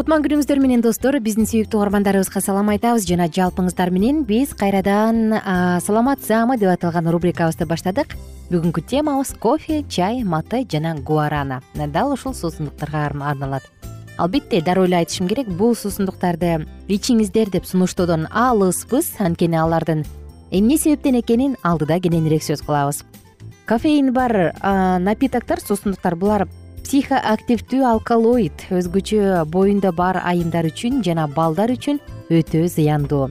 кутман күнүңүздөр менен достор биздин сүйүктүү угармандарыбызга салам айтабыз. Жана жалпыңыздар менен биз кайрадан саламат саамы деп аталган рубрикабызды баштадык. Бүгүнкү темабыз кофе чай маты жана гуарана. Дал ушул суусундуктарга арналат. Албетте дароо эле айтышым керек бул суусундуктарды ичиңиздер деп сунуштоодон алыспыз. Анткени алардын эмне себептен экенин алдыда кененирээк сөз кылабыз. Кофеин бар напитоктор суусундуктар булар психоактивдүү алкалоид өзгөчө боюнда бар айымдар үчүн жана балдар үчүн өтө зыяндуу.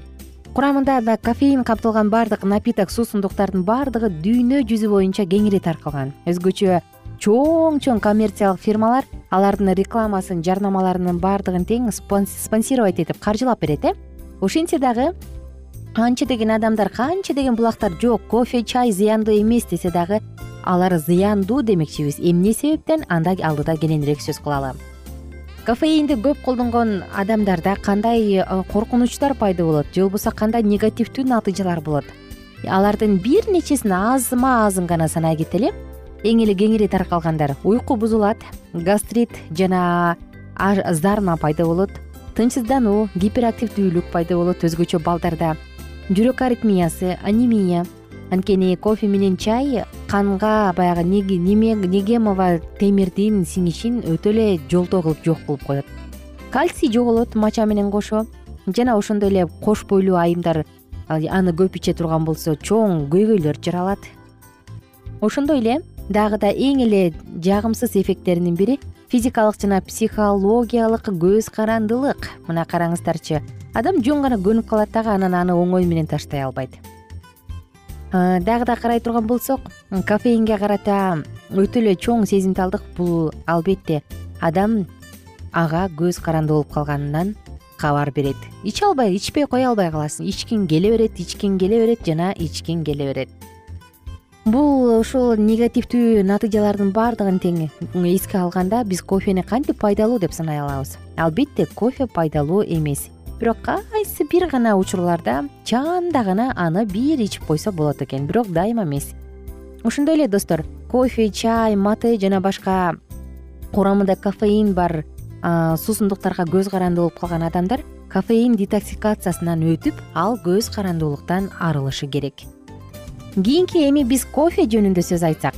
Курамында да кофеин камтылган баардык напиток суусундуктардын баардыгы дүйнө жүзү боюнча кеңири таркалган. Өзгөчө чоң чоң коммерциялык фирмалар алардын рекламасын жарнамаларынын баардыгын тең спонсировать этип каржылап берет э? Ошентсе дагы канча деген адамдар канча деген булактар жок кофе чай зыяндуу эмес десе дагы алар зыяндуу демекчибиз. Эмне себептен? Анда алдыда кененирээк сөз кылалы. Кофеинди көп колдонгон адамдарда кандай э, коркунучтар пайда болот? Же болбосо кандай негативдүү натыйжалар болот? Алардын бир нечесин азма азын гана санай кетели эң эле кеңири таркалгандар. Уйку бузулат гастрит жана зарна пайда болот. Тынчсыздануу гиперактивдүүлүк пайда болот өзгөчө балдарда. Жүрөк аритмиясы анемия анткени кофе менен чай канга баягы негемова темирдин сиңишин өтө эле жолтоо кылып жок кылып коет. Кальций жоголот мача менен кошо. Жана ошондой эле кош бойлуу айымдар аны көп иче турган болсо чоң көйгөйлөр жаралат ошондой эле дагы да эң эле жагымсыз эффекттеринин бири физикалык жана психологиялык көз карандылык. Мына караңыздарчы адам жөн гана көнүп калат дагы анан аны оңой менен таштай албайт дагы да карай турган болсок кофеинге карата өтө эле чоң сезимталдык бул албетте адам ага көз каранды болуп калганынан кабар берет. Иче албай ичпей кое албай каласың. Ичкиң келе берет ичкиң келе берет жана ичкиң келе берет. Бул ушул негативдүү натыйжалардын баардыгын тең эске алганда биз кофени кантип пайдалуу деп санай алабыз? Албетте кофе пайдалуу эмес бирок кайсы бир гана учурларда чаанда гана аны бир ичип койсо болот экен. Бирок дайыма эмес. Ошондой эле достор кофе чай маты жана башка курамында кофеин бар суусундуктарга көз каранды болуп калган адамдар кофеин детоксикациясынан өтүп ал көз карандуулуктан арылышы керек. Кийинки эми биз кофе жөнүндө сөз айтсак.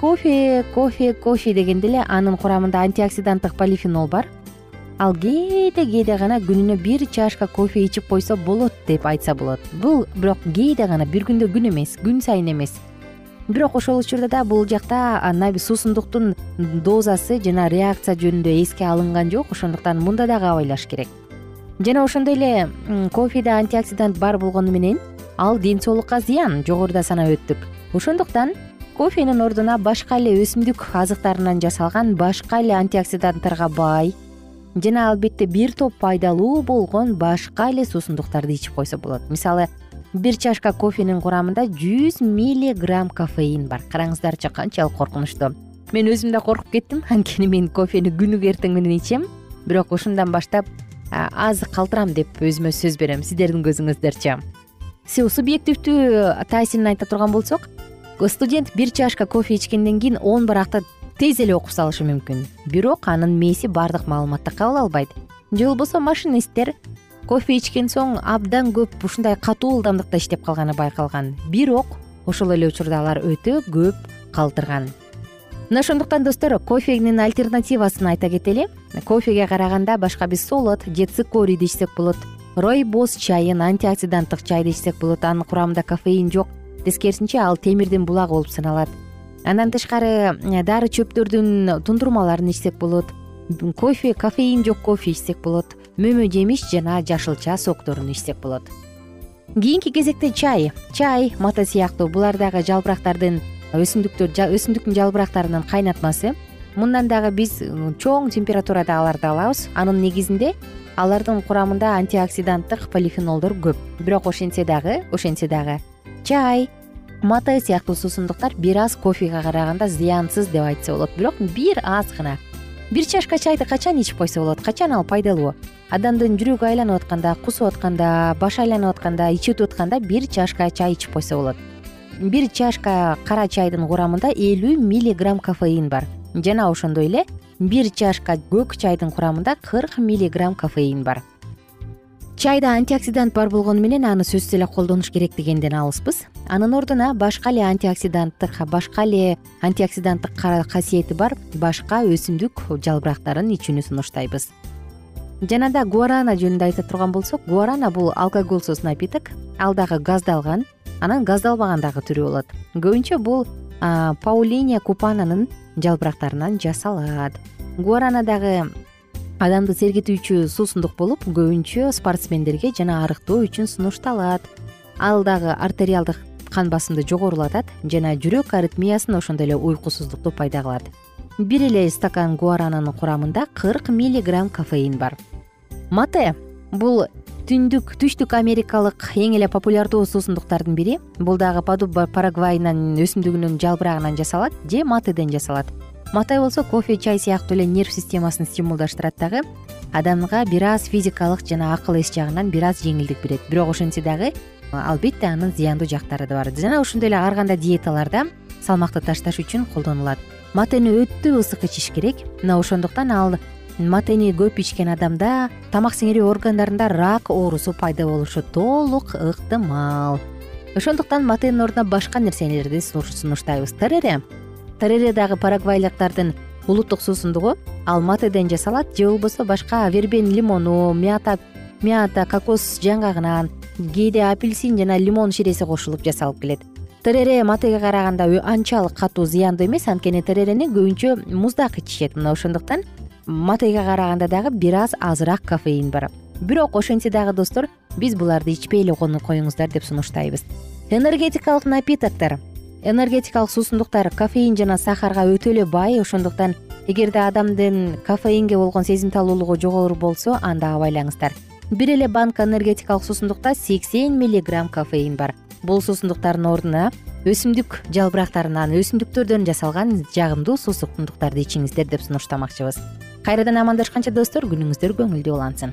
Кофе кофе кофе дегенде эле анын курамында антиоксиданттык полифенол бар ал кээде кээде гана күнүнө бир чашка кофе ичип койсо болот деп айтса болот. Бул бирок кээде гана бир күндө күн эмес күн сайын эмес. Бирок ошол учурда да бул жакта суусундуктун дозасы жана реакция жөнүндө эске алынган жок ошондуктан мында дагы абайлаш керек. Жана ошондой эле кофеде антиоксидант бар болгону менен ал ден соолукка зыян жогоруда санап өттүк. Ошондуктан кофенин ордуна башка эле өсүмдүк азыктарынан жасалган башка эле антиоксиданттарга бай жана албетте бир топ пайдалуу болгон башка эле суусундуктарды ичип койсо болот. Мисалы бир чашка кофенин курамында жүз миллиграмм кофеин бар. Караңыздарчы канчалык коркунучтуу мен өзүм да коркуп кеттим. Анткени мен кофени күнүгө эртең менен ичем. Бирок ушундан баштап аз калтырам деп өзүмө сөз берем. Сиздердин көзүңүздөрчү субъективдүү таасирин айта турган болсок студент бир чашка кофе ичкенден кийин он баракты тез эле окуп салышы мүмкүн. Бирок анын мээси баардык маалыматты кабыл албайт. Же болбосо машинисттер кофе ичкен соң абдан көп ушундай катуу ылдамдыкта иштеп калганы байкалган. Бирок ошол эле учурда алар өтө көп калтырган. Мына ошондуктан достор кофенин альтернативасын айта кетели. Кофеге караганда башка биз солод же цикорийди ичсек болот. Ройбоз чайын антиоксиданттык чайды ичсек болот. Анын курамында кофеин жок. Тескерисинче ал темирдин булагы болуп саналат андан тышкары э, дары чөптөрдүн тундурмаларын ичсек болот. Кофе кофеин жок кофе ичсек болот. Мөмө жемиш жана жашылча сокторун ичсек болот. Кийинки кезекте чай чай мата сыяктуу. Булар дагы жалбырактардын өсүмдүктөр өсүмдүктүн жалбырактарынын кайнатмасы. Мындан дагы биз чоң температурада аларды алабыз. Анын негизинде алардын курамында антиоксиданттык полифенолдор көп. Бирок ошентсе дагы ошентсе дагы чай мата сыяктуу суусундуктар бир аз кофеге караганда зыянсыз деп айтса болот. Бирок бир аз гана. Бир чашка чайды качан ичип койсо болот? Качан ал пайдалуу? Адамдын жүрөгү айланып атканда кусуп атканда башы айланып атканда ичи өтүп атканда бир чашка чай ичип койсо болот. Бир чашка кара чайдын курамында элүү миллиграмм кофеин бар. Жана ошондой эле бир чашка көк чайдын курамында кырк миллиграмм кофеин бар чайда антиоксидант бар болгону менен аны сөзсүз эле колдонуш керек дегенден алыспыз. Анын ордуна башка эле антиоксиданттык башка эле антиоксиданттык касиети бар башка өсүмдүк жалбырактарын ичүүнү сунуштайбыз. Жана да гуарана жөнүндө айта турган болсок гуарана бул алкоголсуз напиток ал дагы газдалган анан газдалбаган дагы түрү болот. Көбүнчө бул паулиния купананын жалбырактарынан жасалат. Гуарана дагы адамды сергитүүчү суусундук болуп көбүнчө спортсмендерге жана арыктоо үчүн сунушталат. Ал дагы артериалдык кан басымды жогорулатат жана жүрөк аритмиясын ошондой эле уйкусуздукту пайда кылат. Бир эле стакан гуарананын курамында кырк миллиграмм кофеин бар. Мате бул түндүк түштүк америкалык эң эле популярдуу суусундуктардын бири. Бул дагы падуба парагвайнын өсүмдүгүнүн жалбырагынан жасалат же матеден жасалат мата болсо кофе чай сыяктуу эле нерв системасын стимулдаштырат дагы адамга бир аз физикалык жана акыл эс жагынан бир аз жеңилдик берет. Бирок ошентсе дагы албетте анын зыяндуу жактары да бар. Жана ошондой эле ар кандай диеталарда салмакты ташташ үчүн колдонулат. Матени өтө ысык ичиш керек. Мына ошондуктан ал матени көп ичкен адамда тамак сиңирүү органдарында рак оорусу пайда болушу толук ыктымал. Ошондуктан матенин ордуна башка нерселерди сунуштайбыз. Терере терере дагы парагвайлыктардын улуттук суусундугу ал матеден жасалат же болбосо башка вербен лимону мята мята кокос жаңгагынан кээде апельсин жана лимон ширеси кошулуп жасалып келет. Терере матеге караганда анчалык катуу зыяндуу эмес анткени теререни көбүнчө муздак ичишет мына ошондуктан матеге караганда дагы бир аз азыраак кофеин бар. Бирок ошентсе дагы достор биз буларды ичпей эле коюңуздар деп сунуштайбыз. Энергетикалык напитоктор энергетикалык суусундуктар кофеин жана сахарга өтө эле бай ошондуктан эгерде адамдын кофеинге болгон сезимталуулугу жогору болсо анда абайлаңыздар. Бир эле банка энергетикалык суусундукта сексен миллиграмм кофеин бар. Бул суусундуктардын ордуна өсүмдүк жалбырактарынан өсүмдүктөрдөн жасалган жагымдуу суусундуктарды ичиңиздер деп сунуштамакчыбыз. Кайрадан амандашканча достор күнүңүздөр көңүлдүү улансын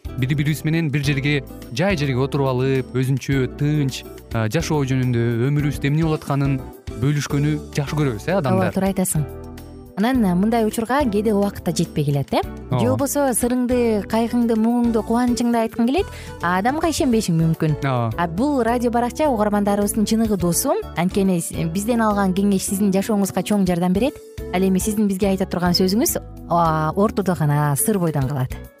бири бирибиз менен бир жерге жай жерге отуруп алып өзүнчө тынч жашоо жөнүндө өмүрүбүздө эмне болуп атканын бөлүшкөнү жакшы көрөбүз э адамдар. ооба туура айтасың. Анан мындай учурга кээде убакыт да жетпей келет э? Же болбосо сырыңды кайгыңды муңуңду кубанычыңды айткың келет а адамга ишенбешиң мүмкүн. Ооба. А бул радио баракча угармандарыбыздын чыныгы досу. Анткени бизден алган кеңеш сиздин жашооңузга чоң жардам берет. Ал эми сиздин бизге айта турган сөзүңүз ортодо гана сыр бойдон калат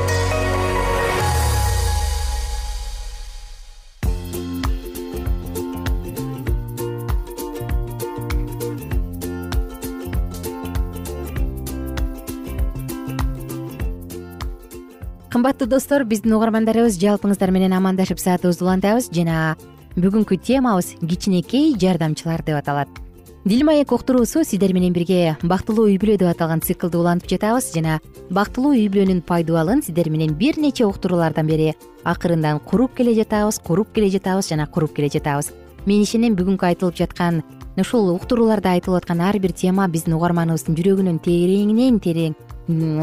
кымбаттуу достор биздин угармандарыбыз жалпыңыздар менен амандашып саатыбызды улантабыз жана бүгүнкү темабыз кичинекей жардамчылар деп аталат. Дил маек уктуруусу сиздер менен бирге бактылуу үй бүлө деп аталган циклды улантып жатабыз жана бактылуу үй бүлөнүн пайдубалын сиздер менен бир нече уктуруулардан бери акырындан куруп келе жатабыз куруп келе жатабыз жана куруп келе жатабыз. Мен ишенем бүгүнкү айтылып жаткан ушул уктурууларда айтылып аткан ар бир тема биздин угарманыбыздын жүрөгүнүн тереңинен терең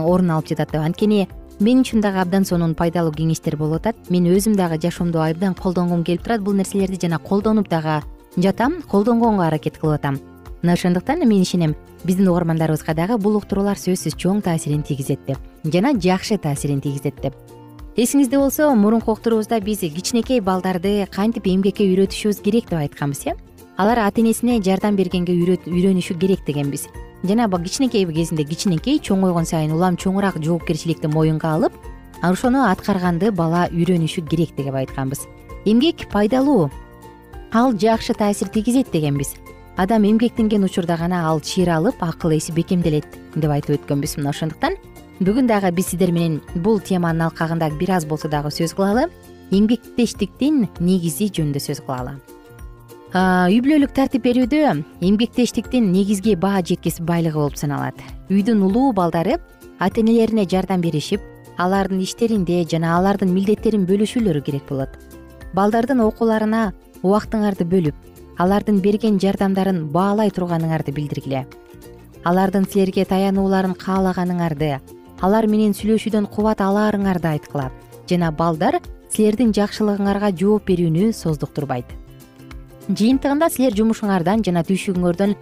орун алып жатат. Деп анткени мен үчүн дагы абдан сонун пайдалуу кеңештер болуп атат. Мен өзүм дагы жашоомдо абдан колдонгум келип турат. Бул нерселерди жана колдонуп дагы жатам колдонгонго аракет кылып атам. Мына ошондуктан мен ишенем биздин угармандарыбызга дагы бул уктуруулар сөзсүз чоң таасирин тийгизет деп жана жакшы таасирин тийгизет деп. Эсиңизде болсо мурунку уктуруубузда биз кичинекей балдарды кантип эмгекке үйрөтүшүбүз керек деп айтканбыз э алар ата энесине жардам бергенге үйрөнүшү керек дегенбиз. Жана кичинекей кезинде кичинекей чоңойгон сайын улам чоңураак жоопкерчиликти моюнга алып ошону аткарганды бала үйрөнүшү керек деп айтканбыз. Эмгек пайдалуу ал жакшы таасир тийгизет дегенбиз. Адам эмгектенген учурда гана ал чыйралып акыл эси бекемделет деп айтып өткөнбүз. Мына ошондуктан бүгүн дагы биз сиздер менен бул теманын алкагында бир аз болсо дагы сөз кылалы эмгектештиктин негизи жөнүндө сөз кылалы үй бүлөлүк тартип берүүдө эмгектештиктин негизги баа жеткис байлыгы болуп саналат. Үйдүн улуу балдары ата энелерине жардам беришип алардын иштеринде жана алардын милдеттерин бөлүшүүлөрү керек болот. Балдардын окууларына убактыңарды бөлүп алардын берген жардамдарын баалай турганыңарды билдиргиле. Алардын силерге таянууларын каалаганыңарды алар менен сүйлөшүүдөн кубат алаарыңарды айткыла жана балдар силердин жакшылыгыңарга жооп берүүнү создуктурбайт жыйынтыгында силер жумушуңардан жана түйшүгүңөрдөн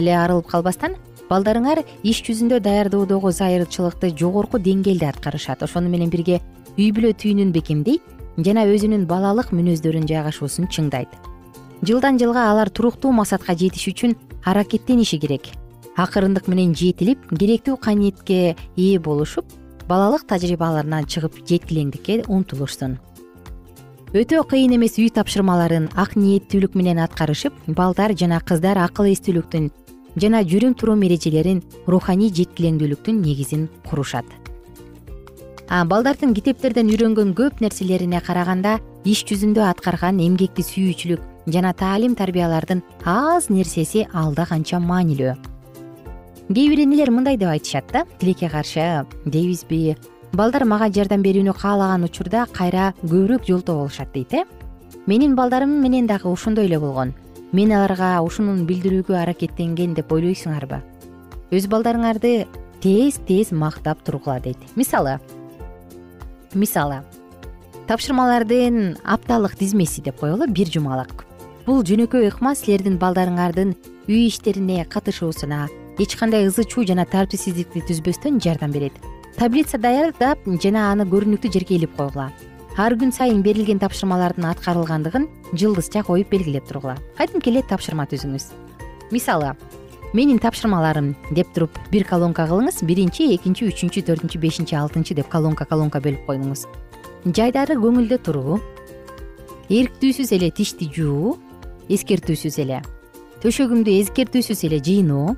эле арылып калбастан балдарыңар иш жүзүндө даярдоодогу зайырчылыкты жогорку деңгээлде аткарышат. Ошону менен бирге үй бүлө түйүнүн бекемдейт жана өзүнүн балалык мүнөздөрүн жайгашуусун чыңдайт. Жылдан жылга алар туруктуу максатка жетиш үчүн аракеттениши керек. Акырындык менен жетилип керектүү каниетке ээ болушуп балалык тажрыйбаларынан чыгып жетилеңдикке умтулушсун өтө кыйын эмес үй тапшырмаларын ак ниеттүүлүк менен аткарышып балдар жана кыздар акыл эстүүлүктүн жана жүрүм турум эрежелерин руханий жетилеңдүүлүктүн негизин курушат. Балдардын китептерден үйрөнгөн көп нерселерине караганда иш жүзүндө аткарган эмгекти сүйүүчүлүк жана таалим тарбиялардын аз нерсеси алда канча маанилүү? Кээ бир энелер мындай деп айтышат да тилекке каршы дейбизби балдар мага жардам берүүнү каалаган учурда кайра көбүрөөк жолтоо болушат дейт э? Менин балдарым менен дагы ошондой эле болгон. Мен аларга ушуну билдирүүгө аракеттенген деп ойлойсуңарбы? Өз балдарыңарды тез тез мактап тургула дейт. Мисалы мисалы тапшырмалардын апталык тизмеси деп коелу бир жумалык бул жөнөкөй ыкма силердин балдарыңардын үй иштерине катышуусуна эч кандай ызы чуу жана тартипсиздикти түзбөстөн жардам берет таблица даярдап жана аны көрүнүктүү жерге илип койгула. Ар күн сайын берилген тапшырмалардын аткарылгандыгын жылдызча коюп белгилеп тургула. Кадимки эле тапшырма түзүңүз. Мисалы менин тапшырмаларым деп туруп бир колонка кылыңыз биринчи экинчи үчүнчү төртүнчү бешинчи алтынчы деп колонка колонка бөлүп коюңуз жайдары көңүлдө туруу эрктүүсүз эле тишти жуу эскертүүсүз эле. Төшөгүмдү эскертүүсүз эле жыйноо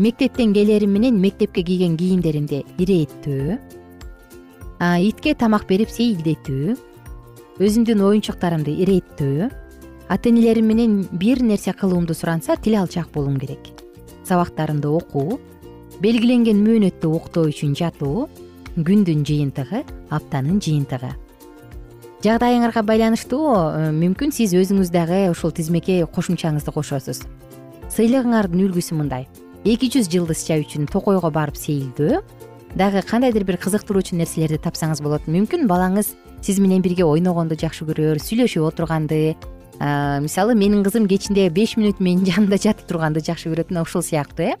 мектептен келерим менен мектепке кийген кийимдеримди ирээттөө итке тамак берип сейилдетүү өзүмдүн оюнчуктарымды ирээттөө ата энелерим менен бир нерсе кылуумду суранса тил алчаак болуум керек. Сабактарымды окуу белгиленген мөөнөттө уктоо үчүн жатуу күндүн жыйынтыгы аптанын жыйынтыгы. Жагдайыңарга байланыштуу э, мүмкүн сиз өзүңүз дагы ушул тизмеке кошумчаңызды кошосуз. Сыйлыгыңардын үлгүсү мындай эки жүз жылдызча үчүн токойго барып сейилдөө дагы кандайдыр бир кызыктыруучу нерселерди тапсаңыз болот. Мүмкүн балаңыз сиз менен бирге ойногонду жакшы көрөр сүйлөшүп отурганды. Мисалы менин кызым кечинде беш мүнөт менин жанымда жатып турганды жакшы көрөт. Мына ушул сыяктуу э?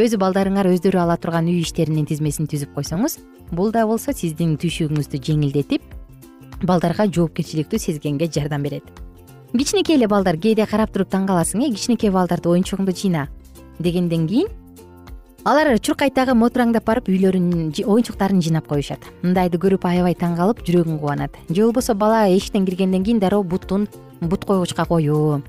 Өзү балдарыңар өздөрү ала турган үй иштеринин тизмесин түзүп койсоңуз бул да болсо сиздин түйшүгүңүздү жеңилдетип балдарга жоопкерчиликтүү сезгенге жардам берет. Кичинекей эле балдар кээде карап туруп таң каласың э? Кичинекей балдарды оюнчугуңду жыйна дегенден кийин алар чуркайтагы мотураңдап барып үйлөрүн оюнчуктарын жыйнап коюшат. Мындайды көрүп аябай таң калып жүрөгүң кубанат. Же болбосо бала эшиктен киргенден кийин дароо бутун бут койгучка коюу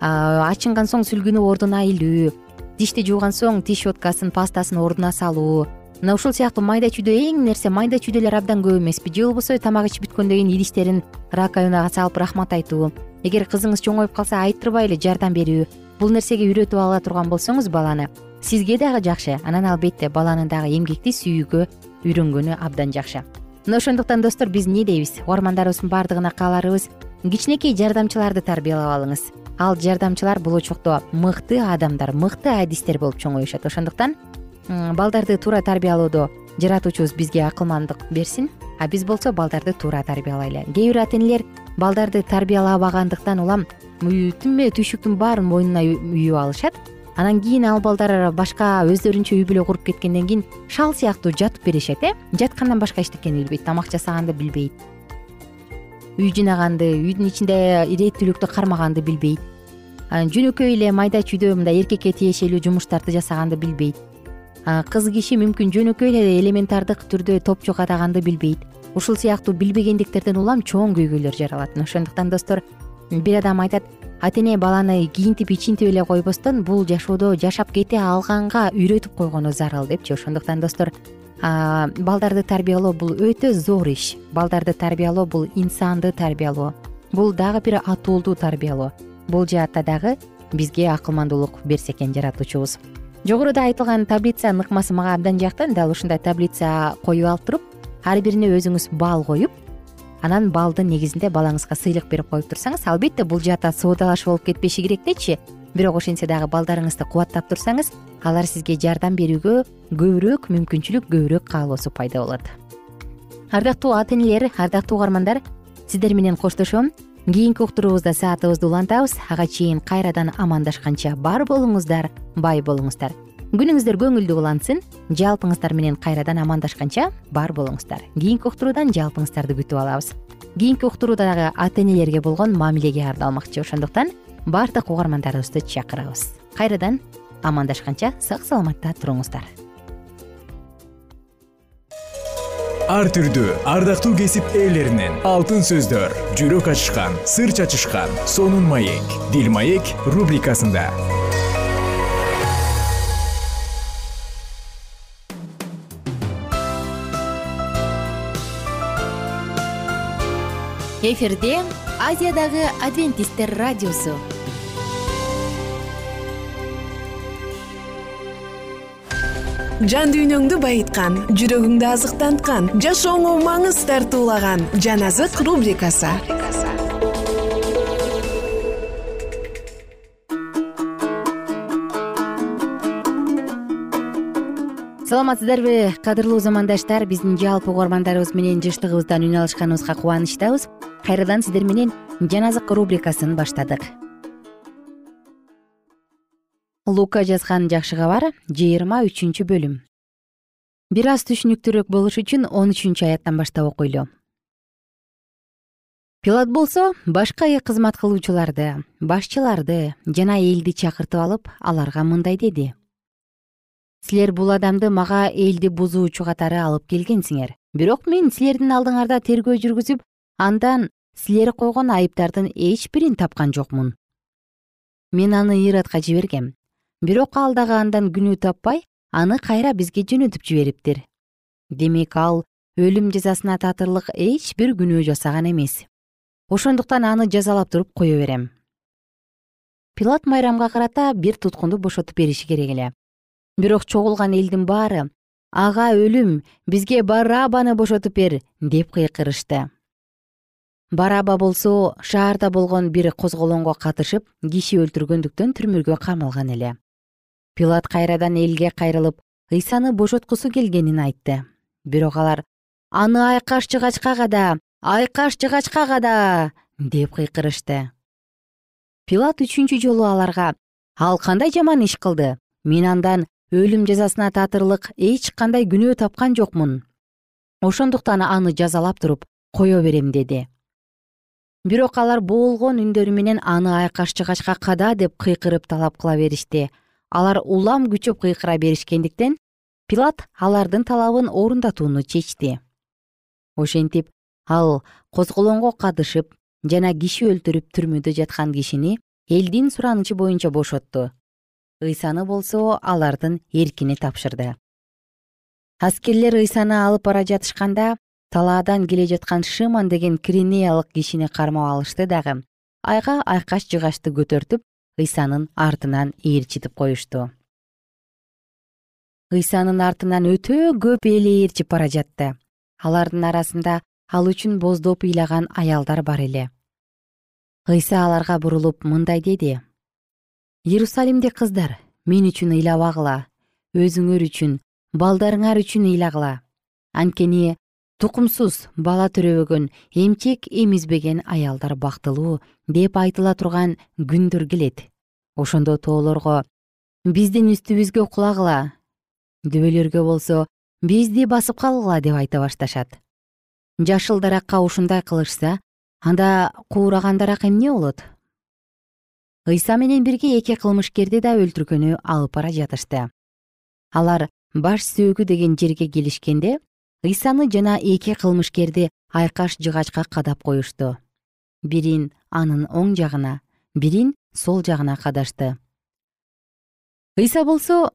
ачынган соң сүлгүнү ордуна илүү тишти жууган соң тиш щеткасын пастасын ордуна салуу. Мына ушул сыяктуу майда чүйдө эң нерсе майда чүйдөлөр абдан көп эмеспи же болбосо тамак ичип бүткөндөн кийин идиштерин раковинага салып рахмат айтуу. Эгер кызыңыз чоңоюп калса айттырбай эле жардам берүү бул нерсеге үйрөтүп ала турган болсоңуз баланы. Сизге дагы жакшы. Анан албетте баланын дагы эмгекти сүйүүгө үйрөнгөнү абдан жакшы. Мына ошондуктан достор биз эмне дейбиз? Угармандарыбыздын баардыгына кааларыбыз кичинекей жардамчыларды тарбиялап алыңыз. Ал жардамчылар болочокто мыкты адамдар мыкты адистер болуп чоңоюшат. Ошондуктан балдарды туура тарбиялоодо жаратуучубуз бизге акылмандык берсин а биз болсо балдарды туура тарбиялайлы кээ бир ата энелер балдарды тарбиялабагандыктан улам түнмө түйшүктүн баарын мойнуна үйүп алышат. Анан кийин ал балдар башка өздөрүнчө үй бүлө куруп кеткенден кийин шал сыяктуу жатып беришет э? Жаткандан башка эчтекени билбейт тамак жасаганды билбейт. Үй жыйнаганды үйдүн ичинде ирээттүүлүктү кармаганды билбейт. Жөнөкөй эле майда чүйдө мындай эркекке тиешелүү жумуштарды жасаганды билбейт. Кыз киши мүмкүн жөнөкөй эле элементардык түрдө топчу кадаганды билбейт. Ушул сыяктуу билбегендиктерден улам чоң көйгөйлөр жаралат. Ошондуктан достор бир адам айтат ата эне баланы кийинтип ичинтип эле койбостон бул жашоодо жашап кете алганга үйрөтүп койгону зарыл депчи ошондуктан достор балдарды тарбиялоо бул өтө зор иш. Балдарды тарбиялоо бул инсанды тарбиялоо. Бул дагы бир атуулду тарбиялоо. Бул жаатта дагы бизге акылмандуулук берсе экен жаратуучубуз. Жогоруда айтылган таблицанын ыкмасы мага абдан жакты дал ушундай таблица коюп алып туруп ар бирине өзүңүз балл коюп анан балдын негизинде балаңызга сыйлык берип коюп турсаңыз албетте бул жаатта соодалашуу болуп кетпеши керек дечи. Бирок ошентсе дагы балдарыңызды кубаттап турсаңыз алар сизге жардам берүүгө көбүрөөк мүмкүнчүлүк көбүрөөк каалоосу пайда болот. Ардактуу ата энелер ардактуу угармандар сиздер менен коштошом. Кийинки уктуруубузда саатыбызды улантабыз. Ага чейин кайрадан амандашканча бар болуңуздар бай болуңуздар күнүңүздөр көңүлдүү улансын жалпыңыздар менен кайрадан амандашканча бар болуңуздар. Кийинки уктуруудан жалпыңыздарды күтүп алабыз. Кийинки уктурууда дагы ата энелерге болгон мамилеге арналмакчы ошондуктан баардык угармандарыбызды чакырабыз. Кайрадан амандашканча сак саламатта туруңуздар. Ар түрдүү ардактуу кесип ээлеринен алтын сөздөр жүрөк ачышкан сыр чачышкан сонун маек дил маек рубрикасында эфирде азиядагы адвентисттер радиосу. Жан дүйнөңдү байыткан жүрөгүңдү азыктанткан жашооңо маңыз тартуулаган жан азык рубрикасы. Саламатсыздарбы кадырлуу замандаштар биздин жалпы угармандарыбыз менен жыштыгыбыздан үн алышканыбызга кубанычтабыз кайрадан сиздер менен жан азык рубрикасын баштадык. Лука жазган жакшы кабар жыйырма үчүнчү бөлүм. Бир аз түшүнүктүүрөөк болуш үчүн он үчүнчү аяттан баштап окуйлу. Пилат болсо башка кызмат кылуучуларды башчыларды жана элди чакыртып алып аларга мындай деди. Силер бул адамды мага элди бузуучу катары алып келгенсиңер. Бирок мен силердин алдыңарда тергөө жүргүзүп андан силер койгон айыптардын эч бирин тапкан жокмун. Мен аны иродко жибергем. Бирок ал дагы андан күнөө таппай аны кайра бизге жөнөтүп жибериптир. Демек ал өлүм жазасына татырлык эч бир күнөө жасаган эмес. Ошондуктан аны жазалап туруп кое берем. Пилат майрамга карата бир туткунду бошотуп бериши керек эле. Бирок чогулган элдин баары ага өлүм бизге барабаны бошотуп бер! деп кыйкырышты бараба болсо шаарда болгон бир козголоңго катышып киши өлтүргөндүктөн түрмөгө камалган эле. Пилат кайрадан элге кайрылып ыйсаны бошоткусу келгенин айтты. Бирок алар аны айкаш жыгачка када айкаш жыгачка када деп кыйкырышты. Пилат үчүнчү жолу аларга ал кандай жаман иш кылды? Мен андан өлүм жазасына татырлык эч кандай күнөө тапкан жокмун. Ошондуктан аны жазалап туруп кое берем деди бирок алар боолгон үндөрү менен аны айкаш жыгачка када деп кыйкырып талап кыла беришти. Алар улам күчөп кыйкыра беришкендиктен пилат алардын талабын орундатууну чечти. Ошентип ал козголоңго катышып жана киши өлтүрүп түрмөдө жаткан кишини элдин суранычы боюнча бошотту ыйсаны болсо алардын эркине тапшырды. Аскерлер ыйсаны алып бара жатышканда талаадан келе жаткан шыман деген киринеялык кишини кармап алышты дагы. Айга айкаш жыгачты көтөртүп ыйсанын артынан ээрчитип коюшту. Ыйсанын артынан өтө көп эл ээрчип бара жатты. Алардын арасында ал үчүн боздоп ыйлаган аялдар бар эле. Ыйса аларга бурулуп мындай деди. Иерусалимдик кыздар мен үчүн ыйлабагыла өзүңөр үчүн балдарыңар үчүн ыйлагыла. Анткени тукумсуз бала төрөбөгөн эмчек эмизбеген аялдар бактылуу деп айтыла турган күндөр келет. Ошондо тоолорго биздин үстүбүзгө кулагыла дүбөлөргө болсо бизди басып калгыла деп айта башташат. Жашыл даракка ушундай кылышса анда куураган дарак эмне болот? Ыйса менен бирге эки кылмышкерди да өлтүргөнү алып бара жатышты. Алар баш сөөгү деген жерге келишкенде ыйсаны жана эки кылмышкерди айкаш жыгачка кадап коюшту. Бирин анын оң жагына бирин сол жагына кадашты. Ыйса болсо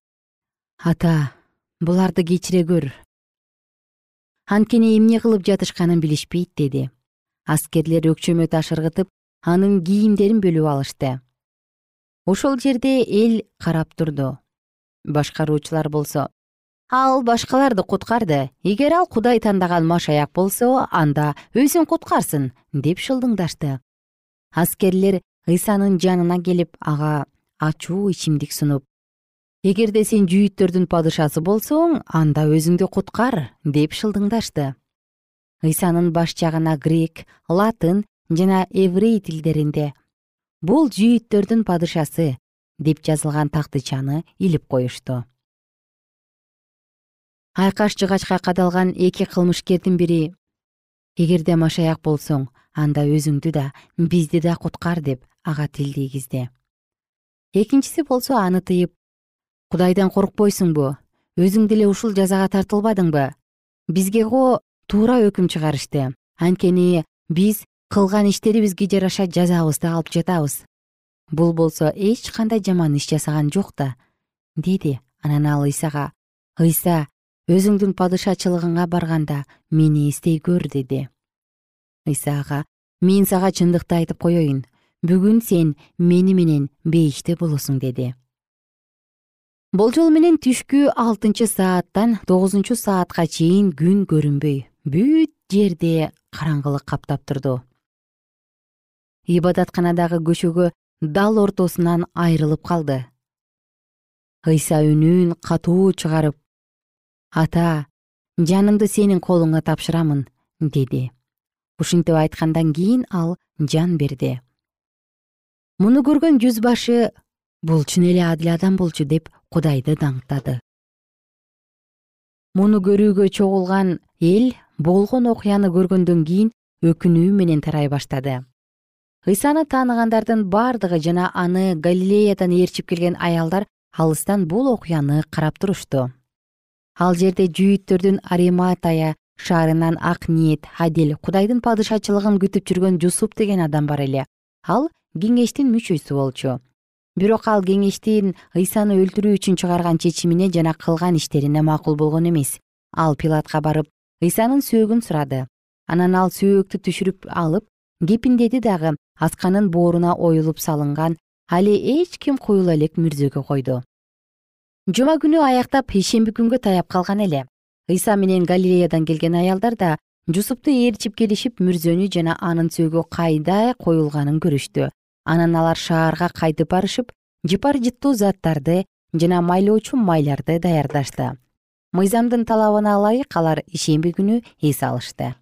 ата буларды кечире көр. Анткени эмне кылып жатышканын билишпейт деди. Аскерлер өкчөмө таш ыргытып анын кийимдерин бөлүп алышты. Ошол жерде эл карап турду. Башкаруучулар болсо ал башкаларды куткарды эгер ал кудай тандаган машаяк болсо анда өзүн куткарсын деп шылдыңдашты. Аскерлер ыйсанын жанына келип ага ачуу ичимдик сунуп. Эгерде сен жүйүттөрдүн падышасы болсоң анда өзүңдү куткар деп шылдыңдашты. Ыйсанын баш жагына грек латын жана еврей тилдеринде бул жүйүттөрдүн падышасы деп жазылган тактычаны илип коюшту айкаш жыгачка кадалган эки кылмышкердин бири. Эгерде машаяк болсоң анда өзүңдү да бизди да куткар деп ага тилдейгизди экинчиси болсо аны тыйып кудайдан коркпойсуңбу өзүң деле ушул жазага тартылбадыңбы? Бизге го туура өкүм чыгарышты. Анткени биз кылган иштерибизге жараша жазабызды алып жатабыз. Бул болсо эч кандай жаман иш жасаган жок да деди анан ал ыйсага ыйса өзүңдүн падышачылыгыңа барганда мени эстей көр деди. Ыйса ага мен сага чындыкты айтып коеюн бүгүн сен мени менен бейиште болосуң деди. Болжол менен түшкү алтынчы сааттан тогузунчу саатка чейин күн көрүнбөй. Бүт жерде караңгылык каптап турду. Ибадатканадагы көчөгө дал ортосунан айрылып калды. Ыйса үнүн катуу чыгарып ата жанымды сенин колуңа тапшырамын деди. Ушинтип айткандан кийин ал жан берди. Муну көргөн жүз башы бул чын эле адил адам болчу деп кудайды даңктады. Муну көрүүгө чогулган эл болгон окуяны көргөндөн кийин өкүнүү менен тарай баштады. Ыйсаны тааныгандардын бардыгы жана аны галилеядан ээрчип келген аялдар алыстан бул окуяны карап турушту ал жерде жүйүттөрдүн ариматая шаарынан ак ниет адил кудайдын падышачылыгын күтүп жүргөн жусуп деген адам бар эле. Ал кеңештин мүчөсү болчу. Бирок ал кеңештин ыйсаны өлтүрүү үчүн чыгарган чечимине жана кылган иштерине макул болгон эмес. Ал пилатка барып ыйсанын сөөгүн сурады. Анан ал сөөктү түшүрүп алып кепиндеди дагы асканын бооруна оюлуп салынган али эч ким куюла элек мүрзөгө койду жума күнү аяктап ишемби күнгө таяп калган эле. Ыйса менен галилеядан келген аялдар да жусупту ээрчип келишип мүрзөнү жана анын сөөгү кайда коюлганын көрүштү. Анан алар шаарга кайтып барышып жыпар жыттуу заттарды жана майлоочу майларды даярдашты. Мыйзамдын талабына ылайык алар ишемби күнү эс алышты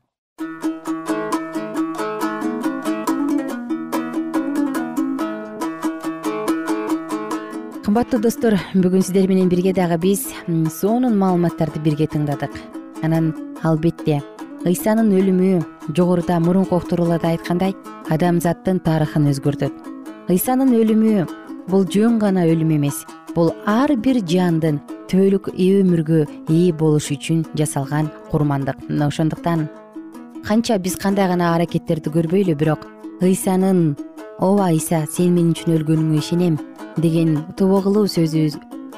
кымбаттуу достор бүгүн сиздер менен бирге дагы биз сонун маалыматтарды бирге тыңдадык. Анан албетте ыйсанын өлүмү жогоруда мурунку уктурууларда айткандай адамзаттын тарыхын өзгөртөт. Ыйсанын өлүмү бул жөн гана өлүм эмес. Бул ар бир жандын түбөлүк өмүргө ээ болуш үчүн жасалган курмандык. Мына ошондуктан канча биз кандай гана аракеттерди көрбөйлү бирок ыйсанын ооба ыйса сен мен үчүн өлгөнүңө ишенем деген тобо кылуу сөзү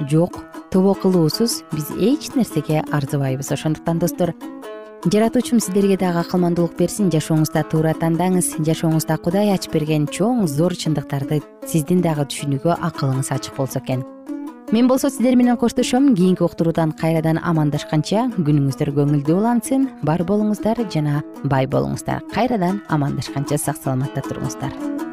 жок тобо кылуусуз биз эч нерсеге арзыбайбыз. Ошондуктан достор жаратуучум сиздерге дагы акылмандуулук берсин жашооңузда туура тандаңыз жашооңузда кудай ачып берген чоң зор чындыктарды сиздин дагы түшүнүүгө акылыңыз ачык болсо экен. Мен болсо сиздер менен коштошом кийинки уктуруудан кайрадан амандашканча күнүңүздөр көңүлдүү улансын бар болуңуздар жана бай болуңуздар. Кайрадан амандашканча сак саламатта туруңуздар